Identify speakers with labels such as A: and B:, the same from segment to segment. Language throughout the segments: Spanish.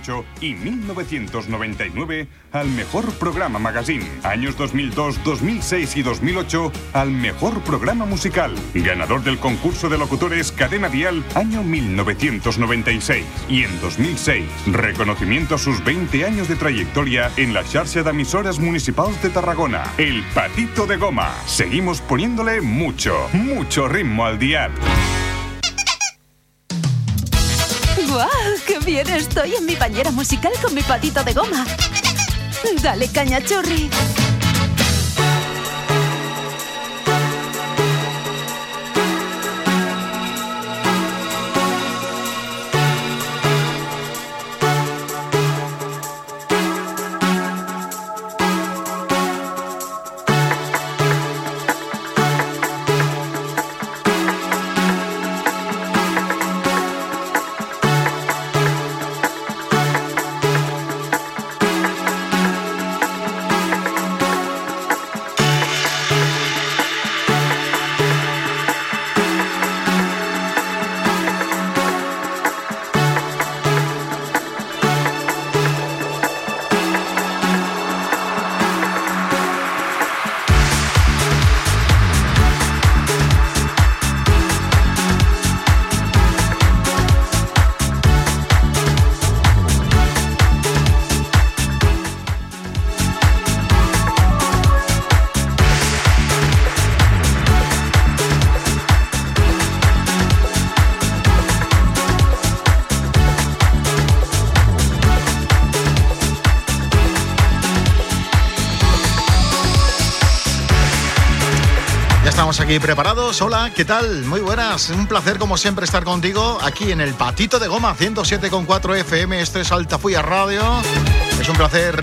A: 1998 y 1999 al mejor programa magazine. Años 2002, 2006 y 2008 al mejor programa musical. Ganador del concurso de locutores Cadena Dial año 1996. Y en 2006, reconocimiento a sus 20 años de trayectoria en la xarxa de emisoras municipales de Tarragona. El Patito de Goma. Seguimos poniéndole mucho, mucho ritmo al dial.
B: ¡Guau! ¡Qué bien estoy en mi bañera musical con mi patito de goma! Dale caña, churri.
C: Aquí preparados. Hola, ¿qué tal? Muy buenas. Un placer, como siempre, estar contigo aquí en el Patito de Goma 107,4 FM. Esto es Altafuya Radio. Es un placer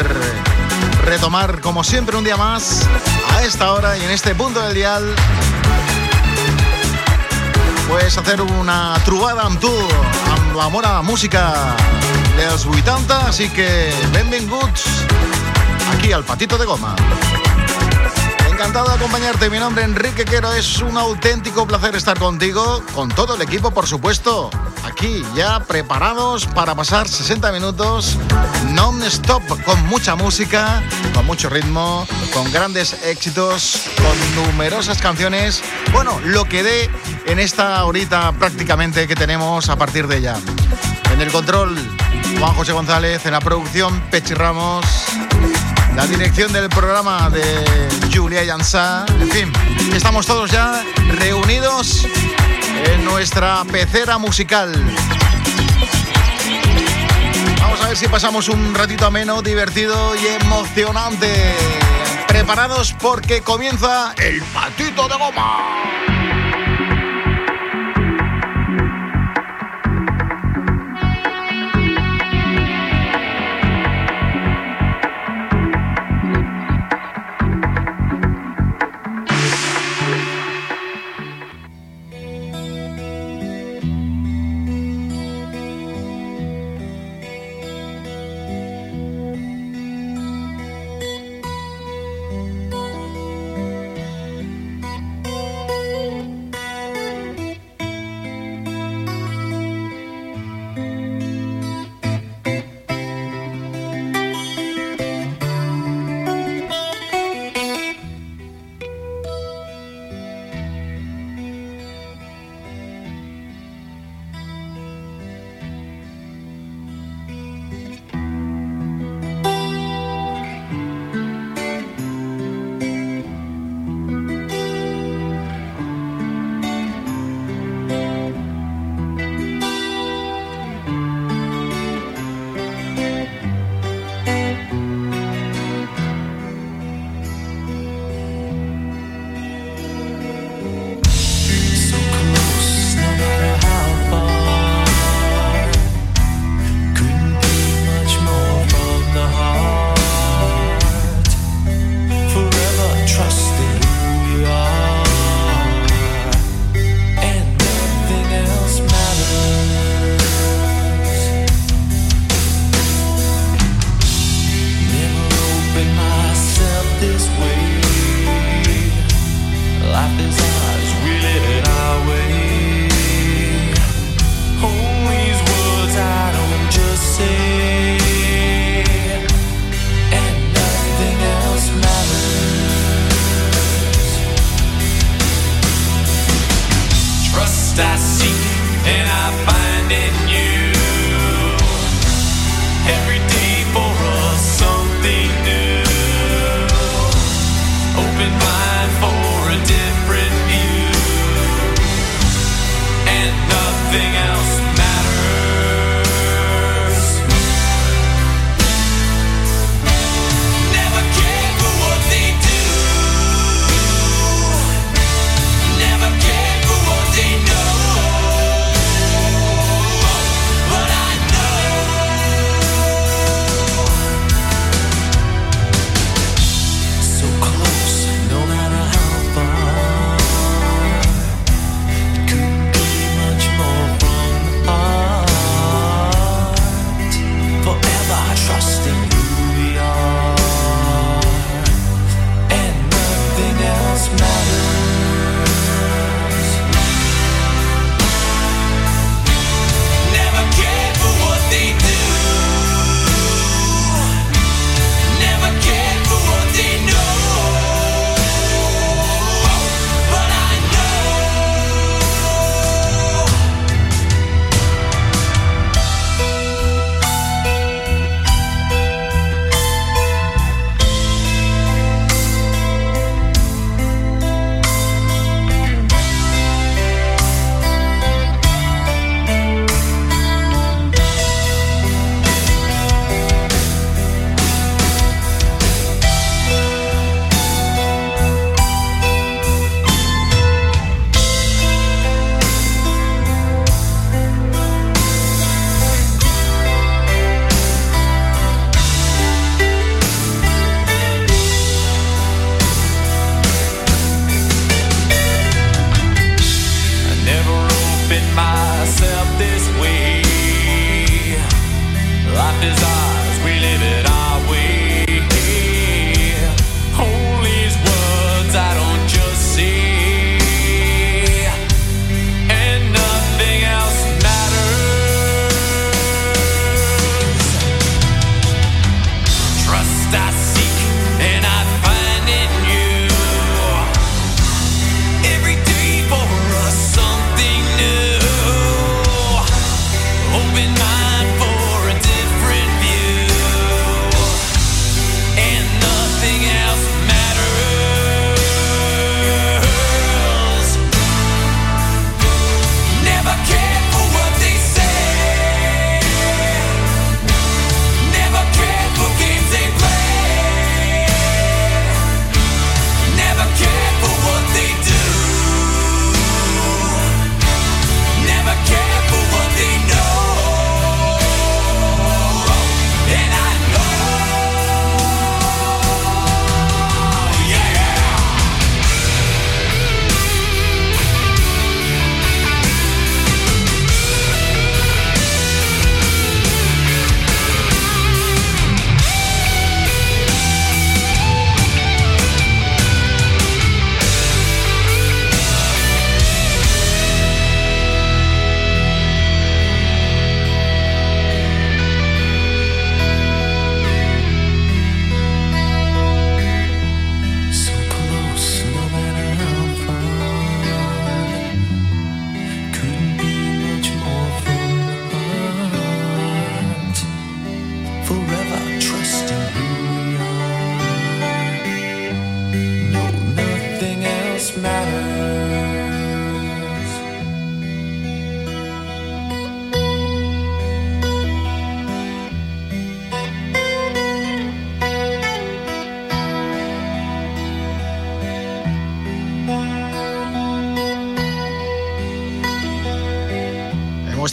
C: retomar, como siempre, un día más a esta hora y en este punto del dial. Pues hacer una trubada amb tu, amb la música dels 80, así que benvinguts aquí al Patito de Goma. Encantado de acompañarte. Mi nombre es Enrique Quero. Es un auténtico placer estar contigo, con todo el equipo, por supuesto. Aquí ya preparados para pasar 60 minutos non-stop, con mucha música, con mucho ritmo, con grandes éxitos, con numerosas canciones. Bueno, lo que dé en esta horita prácticamente que tenemos a partir de ya. En el control, Juan José González, en la producción, Pechi Ramos la dirección del programa de Julia Yansá. En fin, estamos todos ya reunidos en nuestra pecera musical. Vamos a ver si pasamos un ratito ameno, divertido y emocionante. Preparados porque comienza el patito de goma.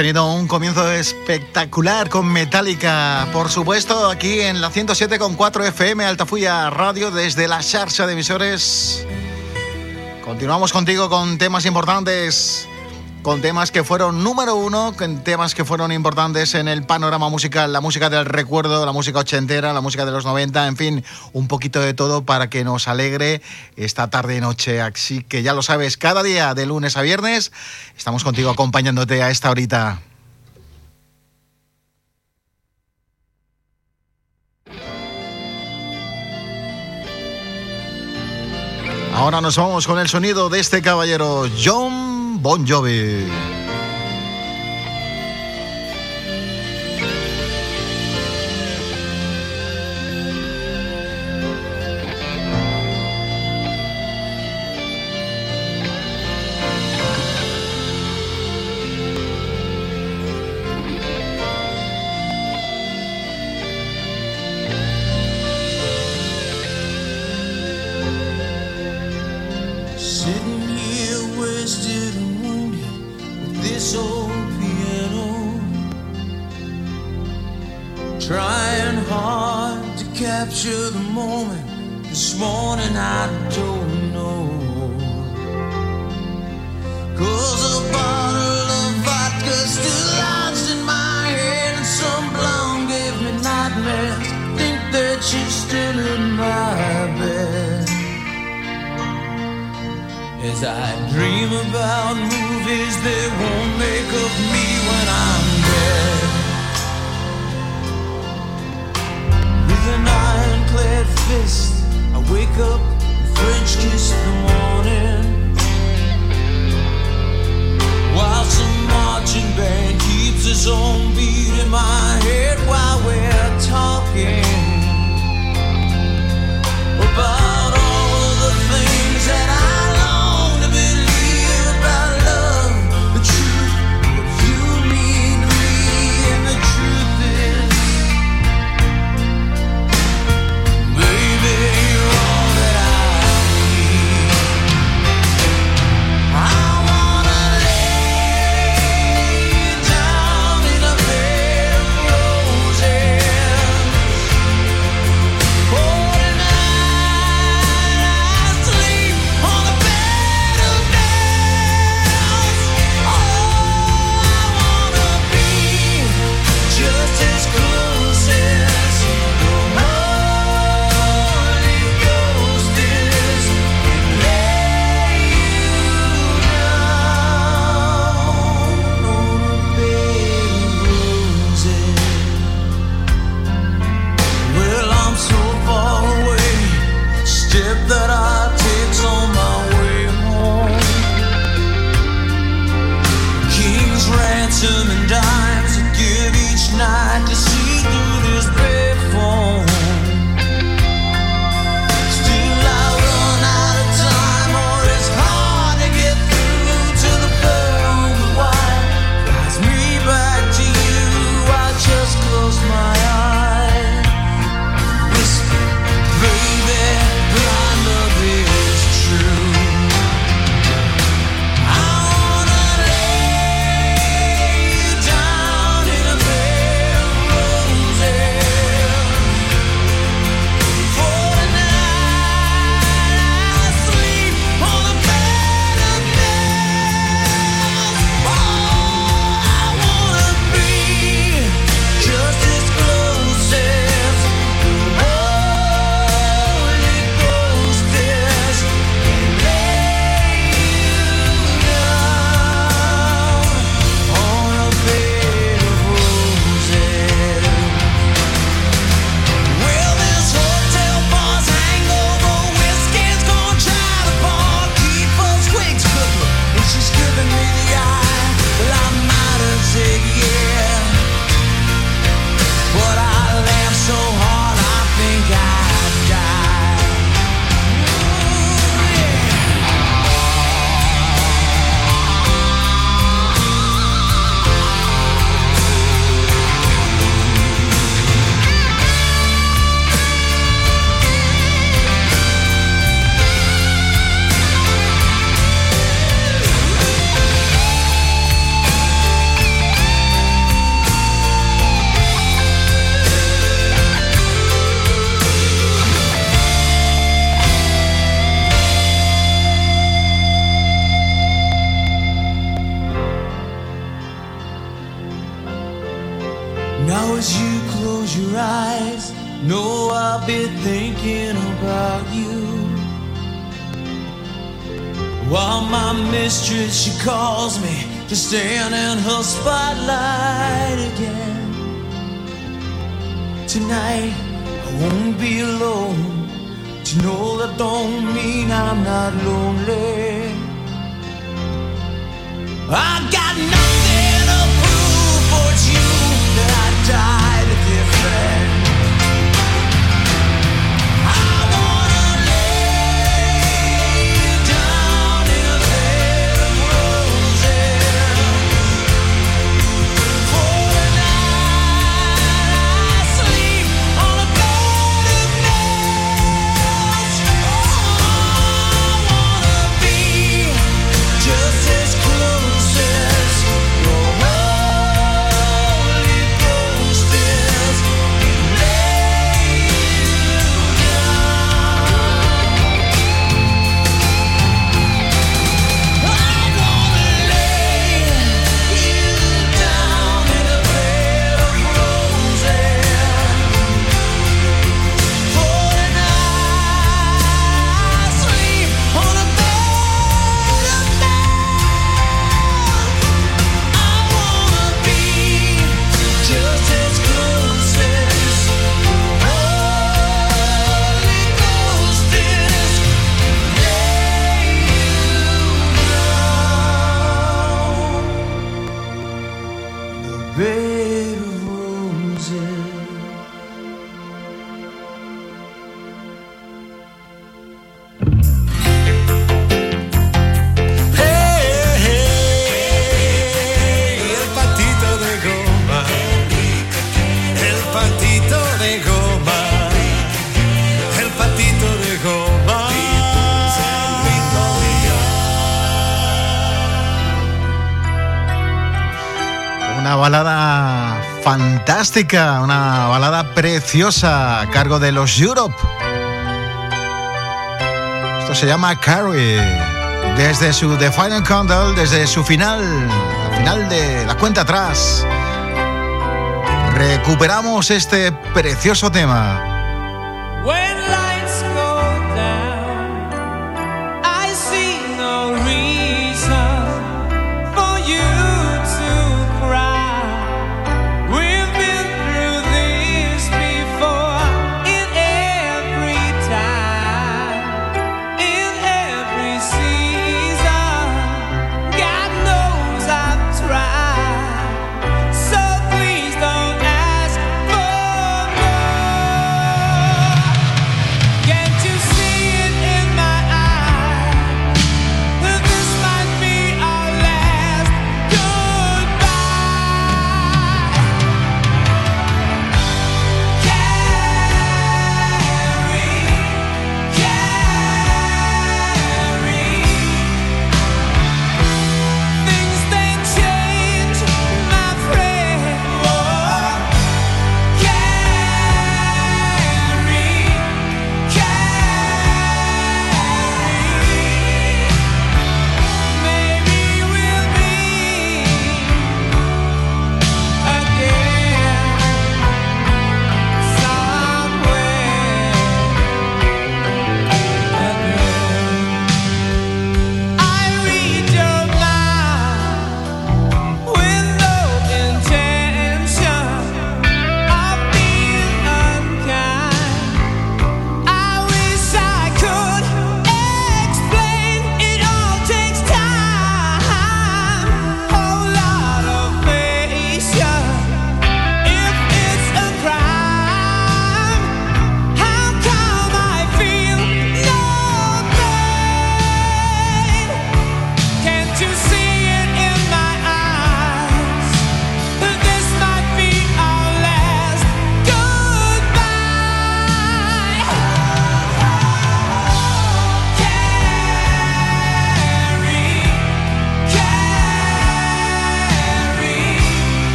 D: Tenido un comienzo espectacular con Metallica, por supuesto, aquí en la 107.4 FM Altafuya Radio desde la Xarxa de emisores. Continuamos contigo con temas importantes con temas que fueron número uno, con temas que fueron importantes en el panorama musical, la música del recuerdo, la música ochentera, la música de los 90, en fin, un poquito de todo para que nos alegre esta tarde y noche. Así que ya lo sabes, cada día de lunes a viernes estamos contigo acompañándote a esta horita. Ahora nos vamos con el sonido de este caballero, John Bon Jovi.
E: As I dream about movies they won't make of me when I'm dead. With an ironclad fist, I wake up and French kiss in the morning. While some marching band keeps its own beat in my head while we're talking about. to stand in her spotlight again. Tonight, I won't be alone. To know that don't mean I'm not lonely. I got nothing to prove for you that I died a
D: different.
C: una balada fantástica, una balada preciosa a cargo de los Europe. Esto se llama Carrie. Desde su The Final Countdown, desde su final, la final de la cuenta atrás, recuperamos este precioso tema.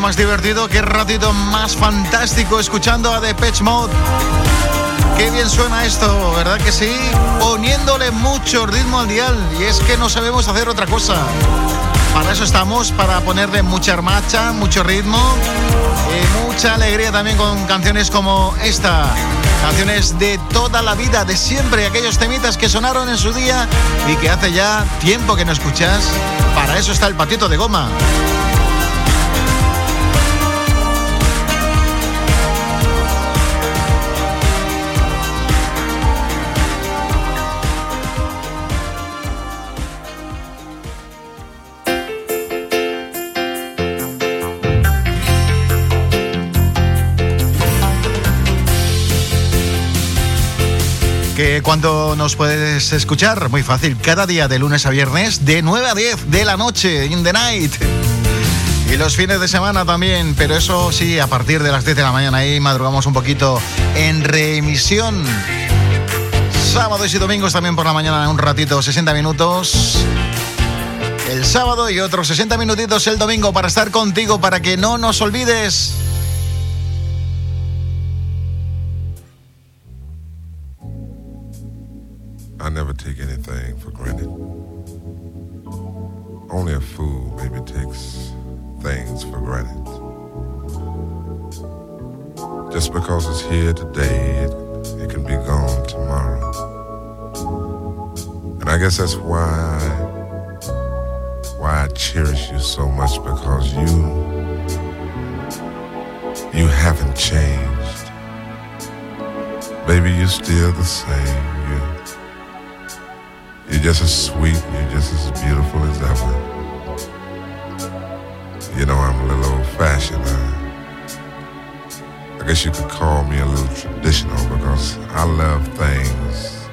C: Más divertido, qué ratito más fantástico escuchando a Depeche Mode. Qué bien suena esto, ¿verdad que sí? Poniéndole mucho ritmo al dial y es que no sabemos hacer otra cosa. Para eso estamos, para ponerle mucha marcha, mucho ritmo y mucha alegría también con canciones como esta. Canciones de toda la vida, de siempre, aquellos temitas que sonaron en su día y que hace ya tiempo que no escuchas. Para eso está el patito de goma. ¿Cuándo nos puedes escuchar? Muy fácil, cada día de lunes a viernes, de 9 a 10 de la noche, in the night. Y los fines de semana también, pero eso sí, a partir de las 10 de la mañana ahí madrugamos un poquito en reemisión. Sábados y domingos también por la mañana, un ratito, 60 minutos. El sábado y otros 60 minutitos el domingo para estar contigo, para que no nos olvides.
F: Here today, it, it can be gone tomorrow. And I guess that's why why I cherish you so much because you you haven't changed. Baby, you're still the same. You you're just as sweet, you're just as beautiful as ever. You know I'm a little old fashioned. Huh? I guess you could call me a little traditional because I love things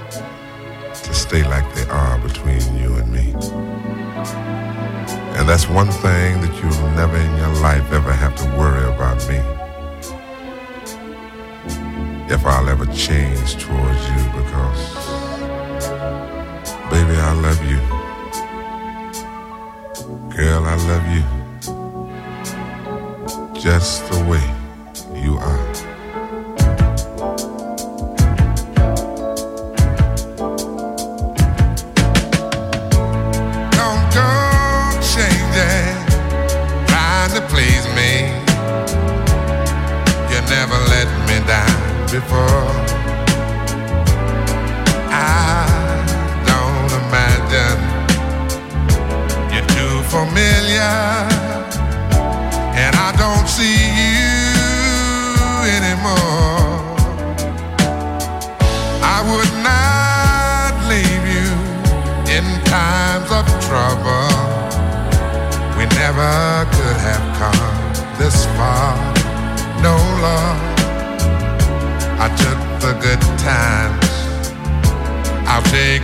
F: to stay like they are between you and me.
G: And that's one thing that you'll never in your life ever have to worry about me. If I'll ever change towards you because, baby, I love you. Girl, I love you. Just the way you are.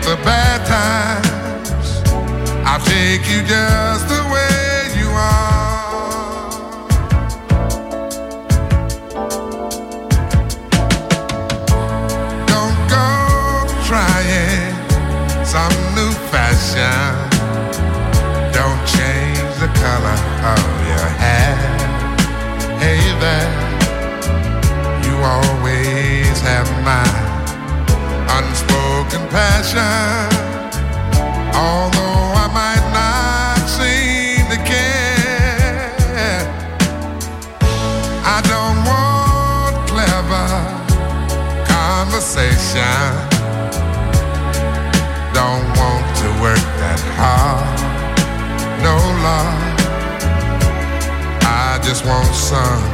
G: The bad times. I'll take you just the way you are. Don't go trying some new fashion. Don't change the color of your hair. Hey there, you always have my passion. Although I might not seem to care, I don't want clever conversation. Don't want to work that hard. No love. I just want some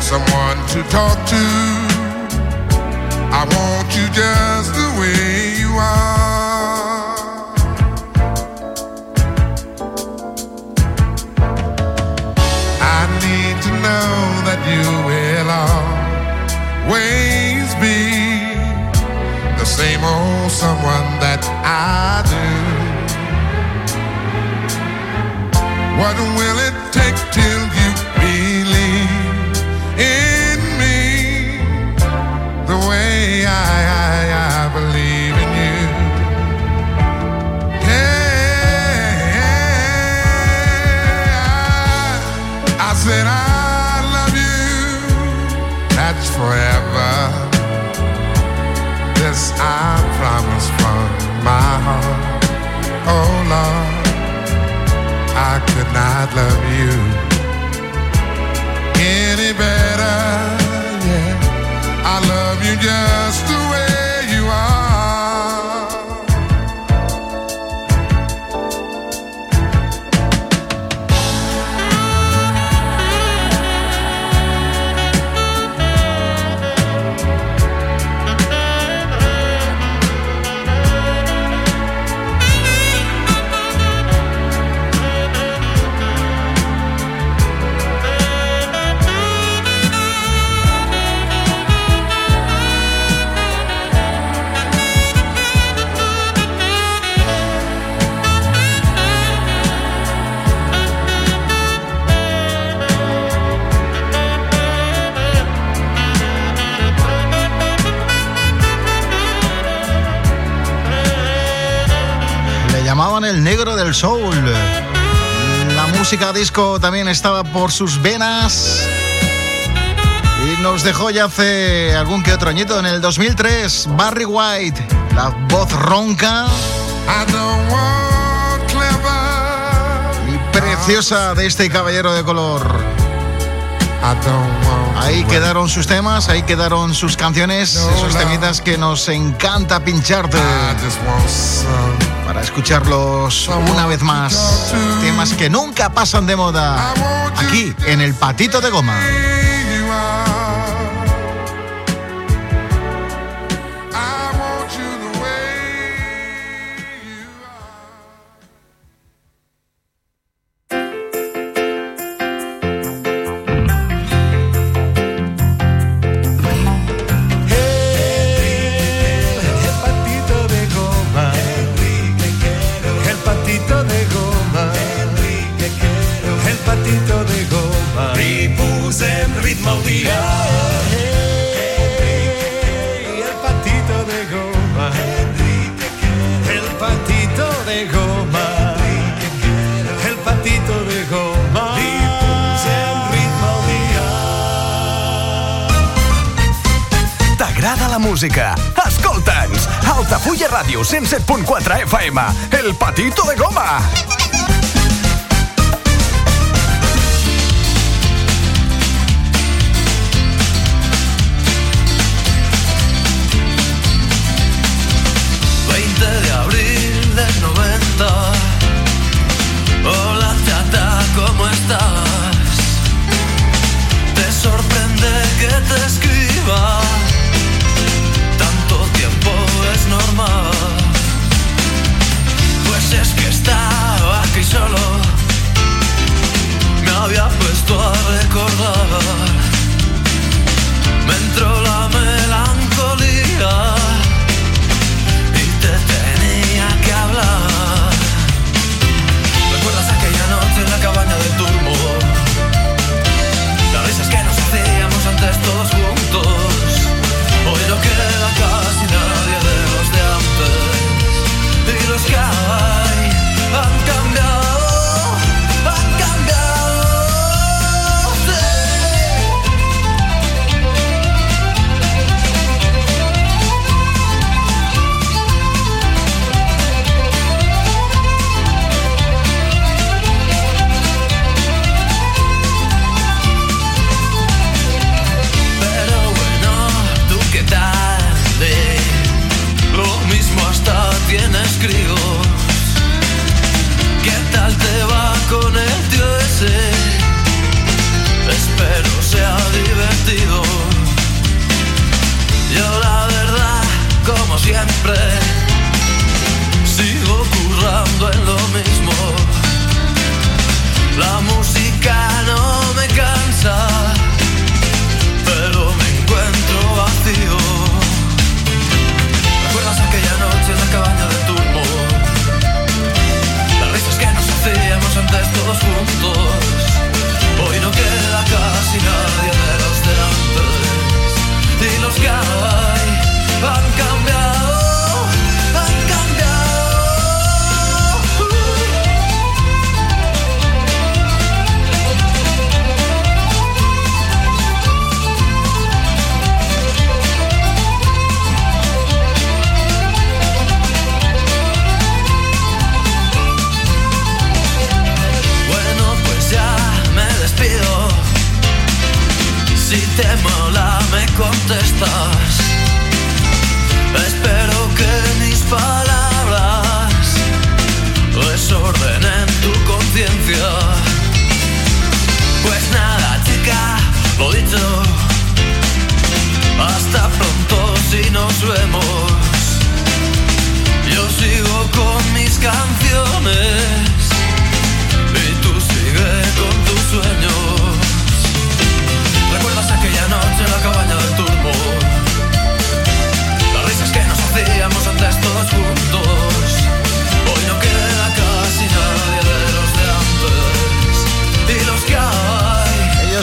G: someone to talk to. I want you just the way you are. I need to know that you will always be the same old someone that I do. What will it take till you forever. This I promise from my heart. Oh Lord. I could not love you
C: música disco también estaba por sus venas. Y nos dejó ya hace algún que otro añito, en el 2003, Barry White, la voz ronca y preciosa de este caballero de color. Ahí quedaron sus temas, ahí quedaron sus canciones, esos temitas que nos encanta pincharte Para escucharlos una vez más. Temas que nunca pasan de moda. Aquí, en el patito de goma.
H: Música? Escolta'ns! Altafulla Ràdio 107.4 FM El Patito de Goma!
E: Solo. Me había puesto a recordar. Me entró la melancolía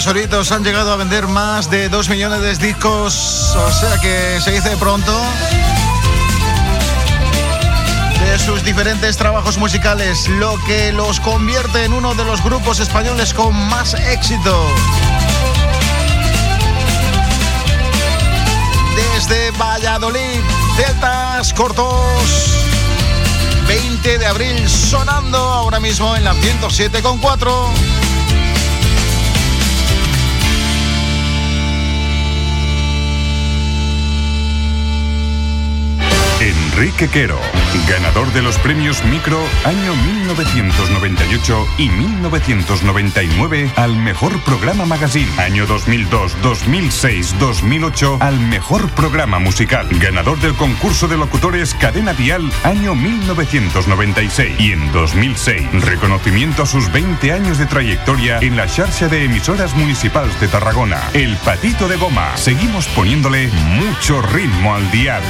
E: han
C: llegado a vender más de 2 millones de discos, o sea que se dice pronto. De sus diferentes trabajos musicales, lo que los convierte en uno de los grupos españoles con más éxito. Desde Valladolid, Celtas Cortos. 20 de abril sonando ahora mismo en la 107.4.
A: Enrique Quero, ganador de los premios Micro año 1998 y 1999 al mejor programa magazine, año 2002, 2006, 2008 al mejor programa musical, ganador del concurso de locutores Cadena Dial año 1996 y en 2006 reconocimiento a sus 20 años de trayectoria en la xarxa de emisoras municipales de Tarragona, El Patito de Goma. Seguimos poniéndole mucho ritmo al dial.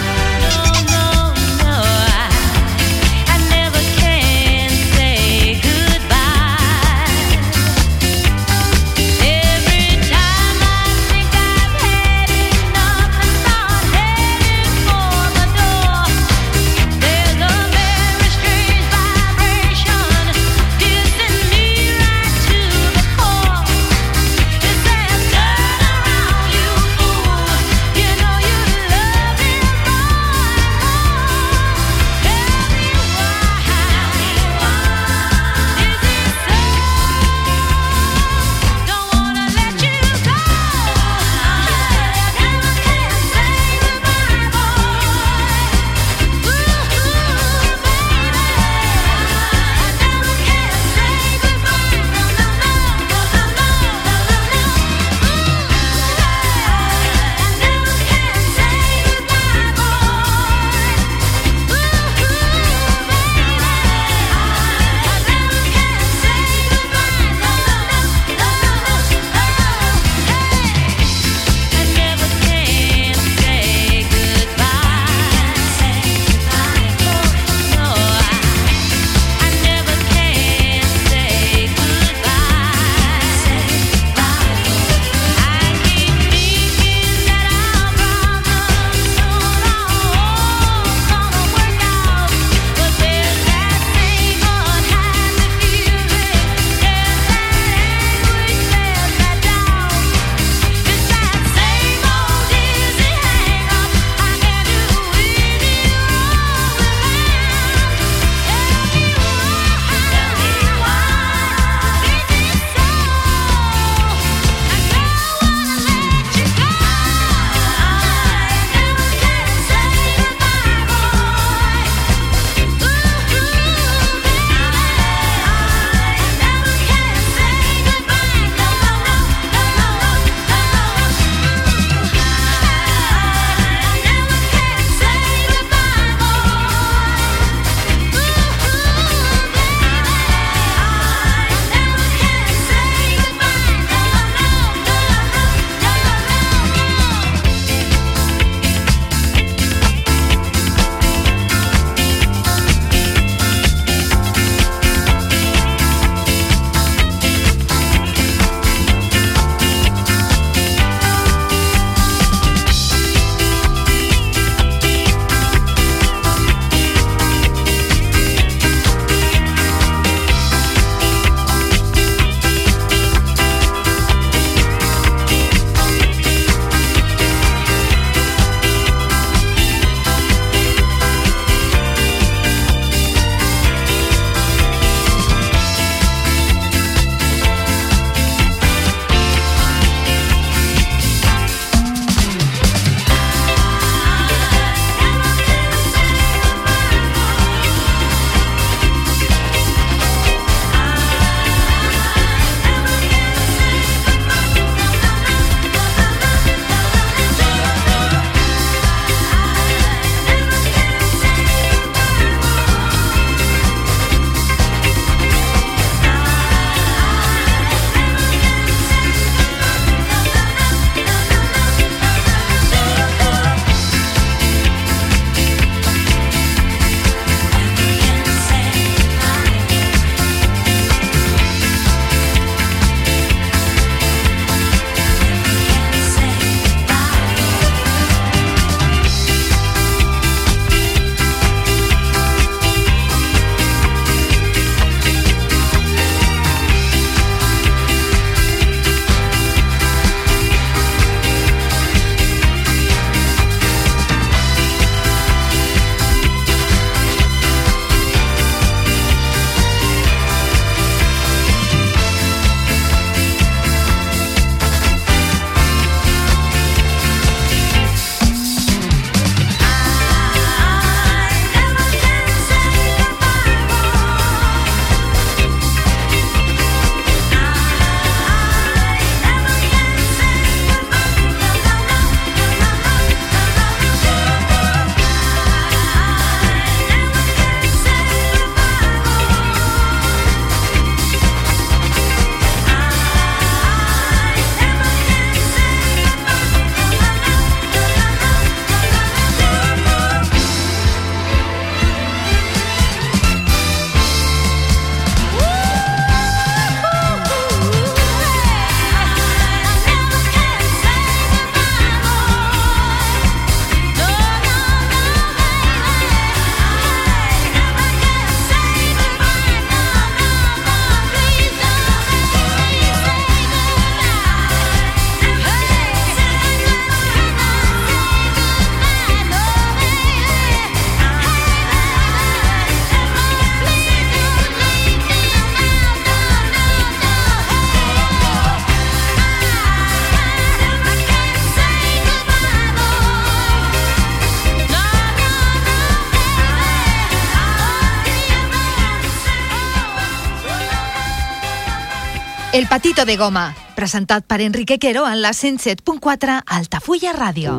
I: El patito de goma, presentat per Enrique Quero en la 107.4 Altafulla Ràdio.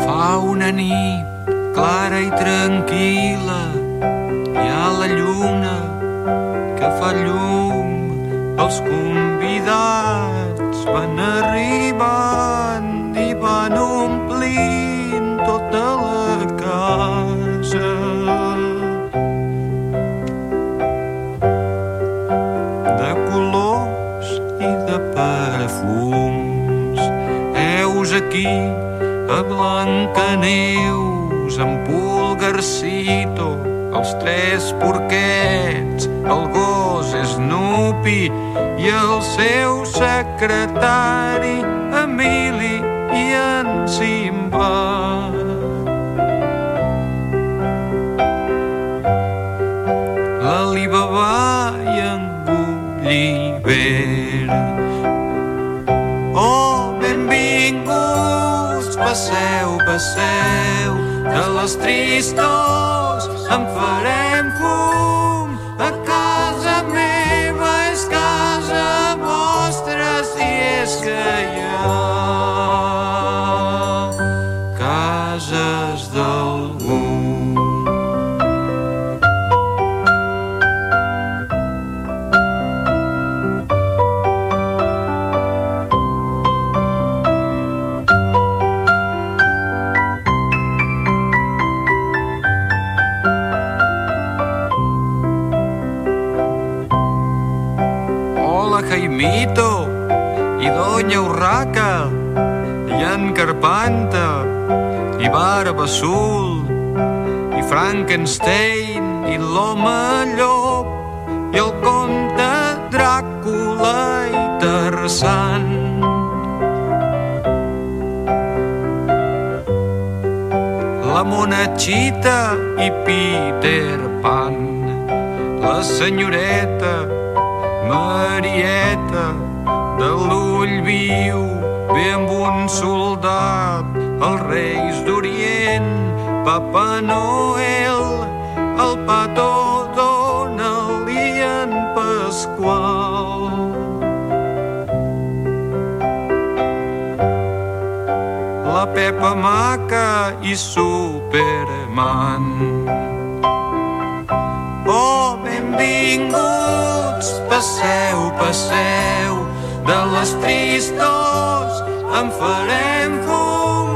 J: Fa una nit clara i tranquil·la, hi ha la lluna que fa llum, els convidats van arribant i van omplint tota la casa. Aquí a Blancaneus, en Pulgarcito, els tres porquets, el gos Snoopy i el seu secretari Emili i en Simba. Passeu, passeu, de les tristors en farem Carpanta i Barba Azul i Frankenstein i l'home llop i el comte Dràcula i Tarzan. La monachita i Peter Pan, la senyoreta Marieta de l'ull viu ve amb un soldat els reis d'Orient Papa Noel el petó Donald i en Pasqual. La Pepa Maca i Superman. Oh, benvinguts, passeu, passeu, de les tristors en farem fum.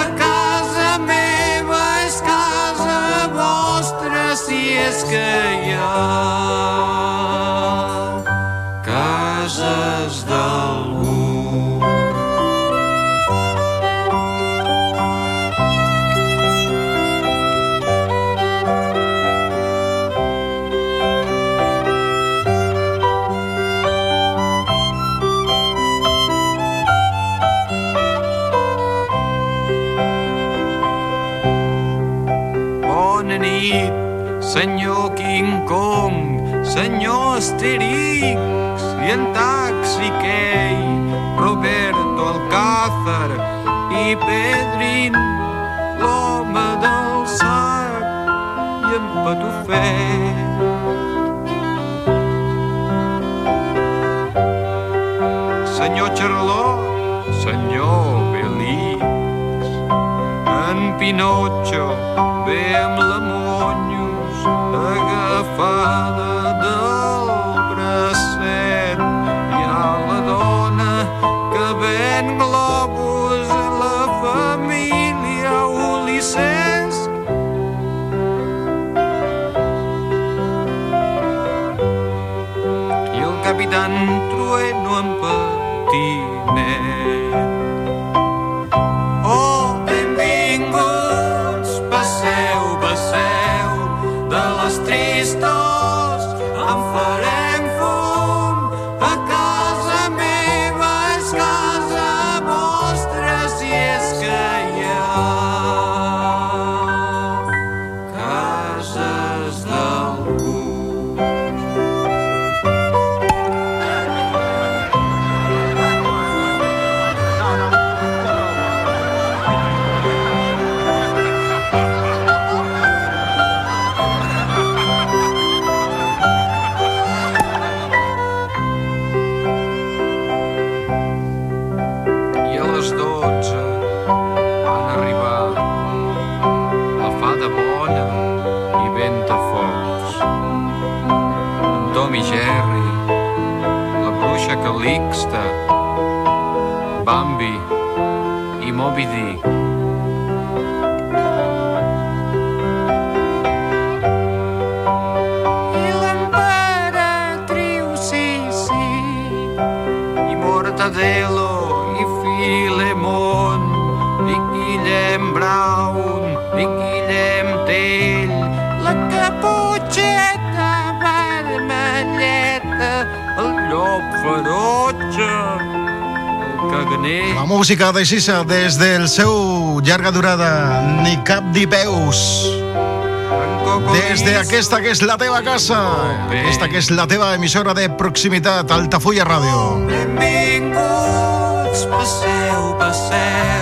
J: A casa meva és casa vostra, si és que hi ha Kong, senyor Asterix i en Taxi Key, Roberto Alcázar i Pedrin, l'home del sac i en Patufet. Senyor Charlot, senyor Belix, en Pinotxo ve amb la Monyos agafada del bracet. Hi ha la dona que ven globus a la família Ulisses. I el capitán Trueno en patinet.
C: Música de Sisa des del seu llarga durada Ni cap ni peus. Des d'aquesta que és la teva casa aquesta que és la teva emissora de proximitat Altafulla Ràdio.
J: Benvinguts, passeu, passeu,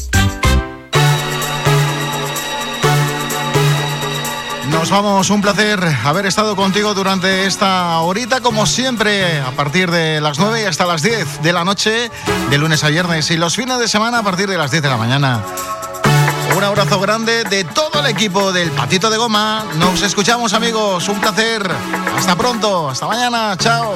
C: Vamos, un placer haber estado contigo durante esta horita, como siempre, a partir de las 9 y hasta las 10 de la noche, de lunes a viernes, y los fines de semana a partir de las 10 de la mañana. Un abrazo grande de todo el equipo del Patito de Goma. Nos escuchamos, amigos. Un placer. Hasta pronto. Hasta mañana. Chao.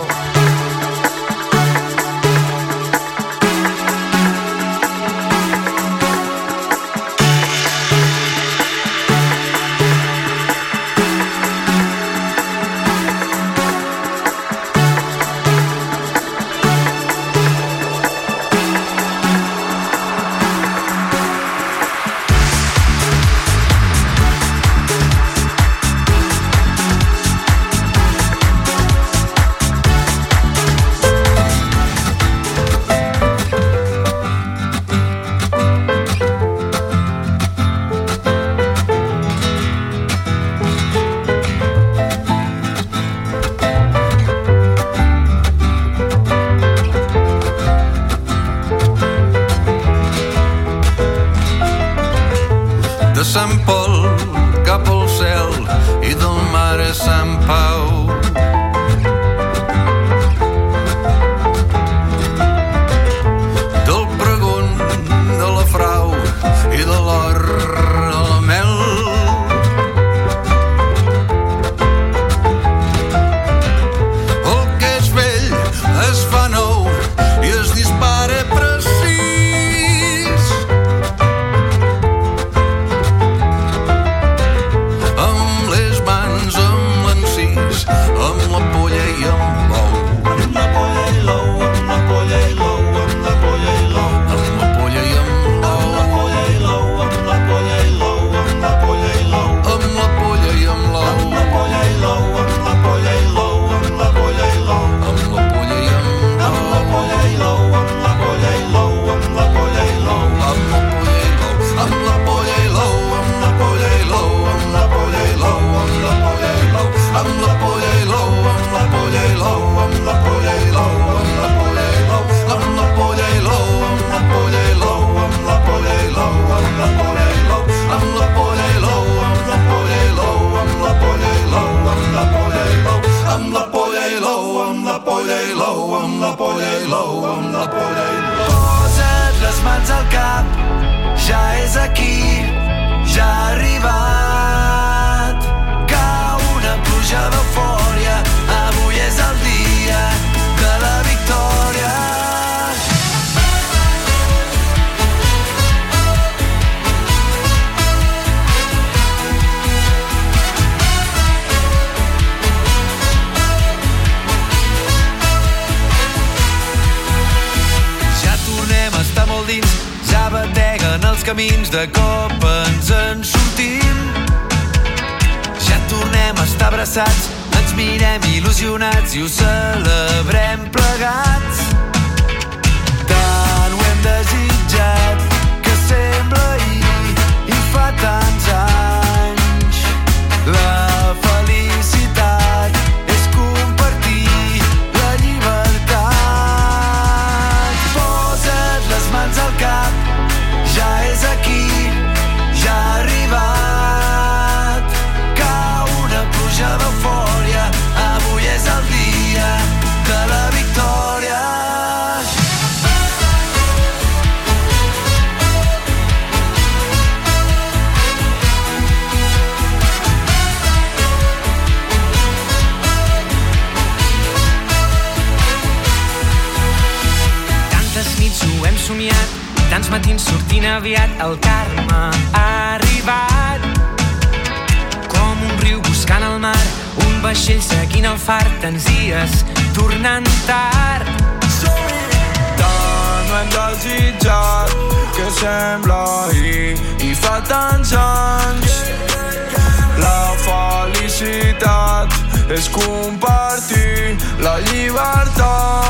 E: l'ou amb la polla i. Posa't les mans al cap, ja és aquí, ja ha arribat camins de cop ens en sortim. Ja tornem a estar abraçats, ens mirem il·lusionats i ho celebrem plegats. Tant ho hem desitjat que sembla ahir i fa tants anys. La
K: sortint aviat, el karma ha arribat. Com un riu buscant el mar, un vaixell seguint el far, tants dies tornant tard.
E: Tant ho hem desitjat que sembla ahir i fa tants anys. La felicitat és compartir la llibertat.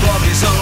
E: pobres
D: são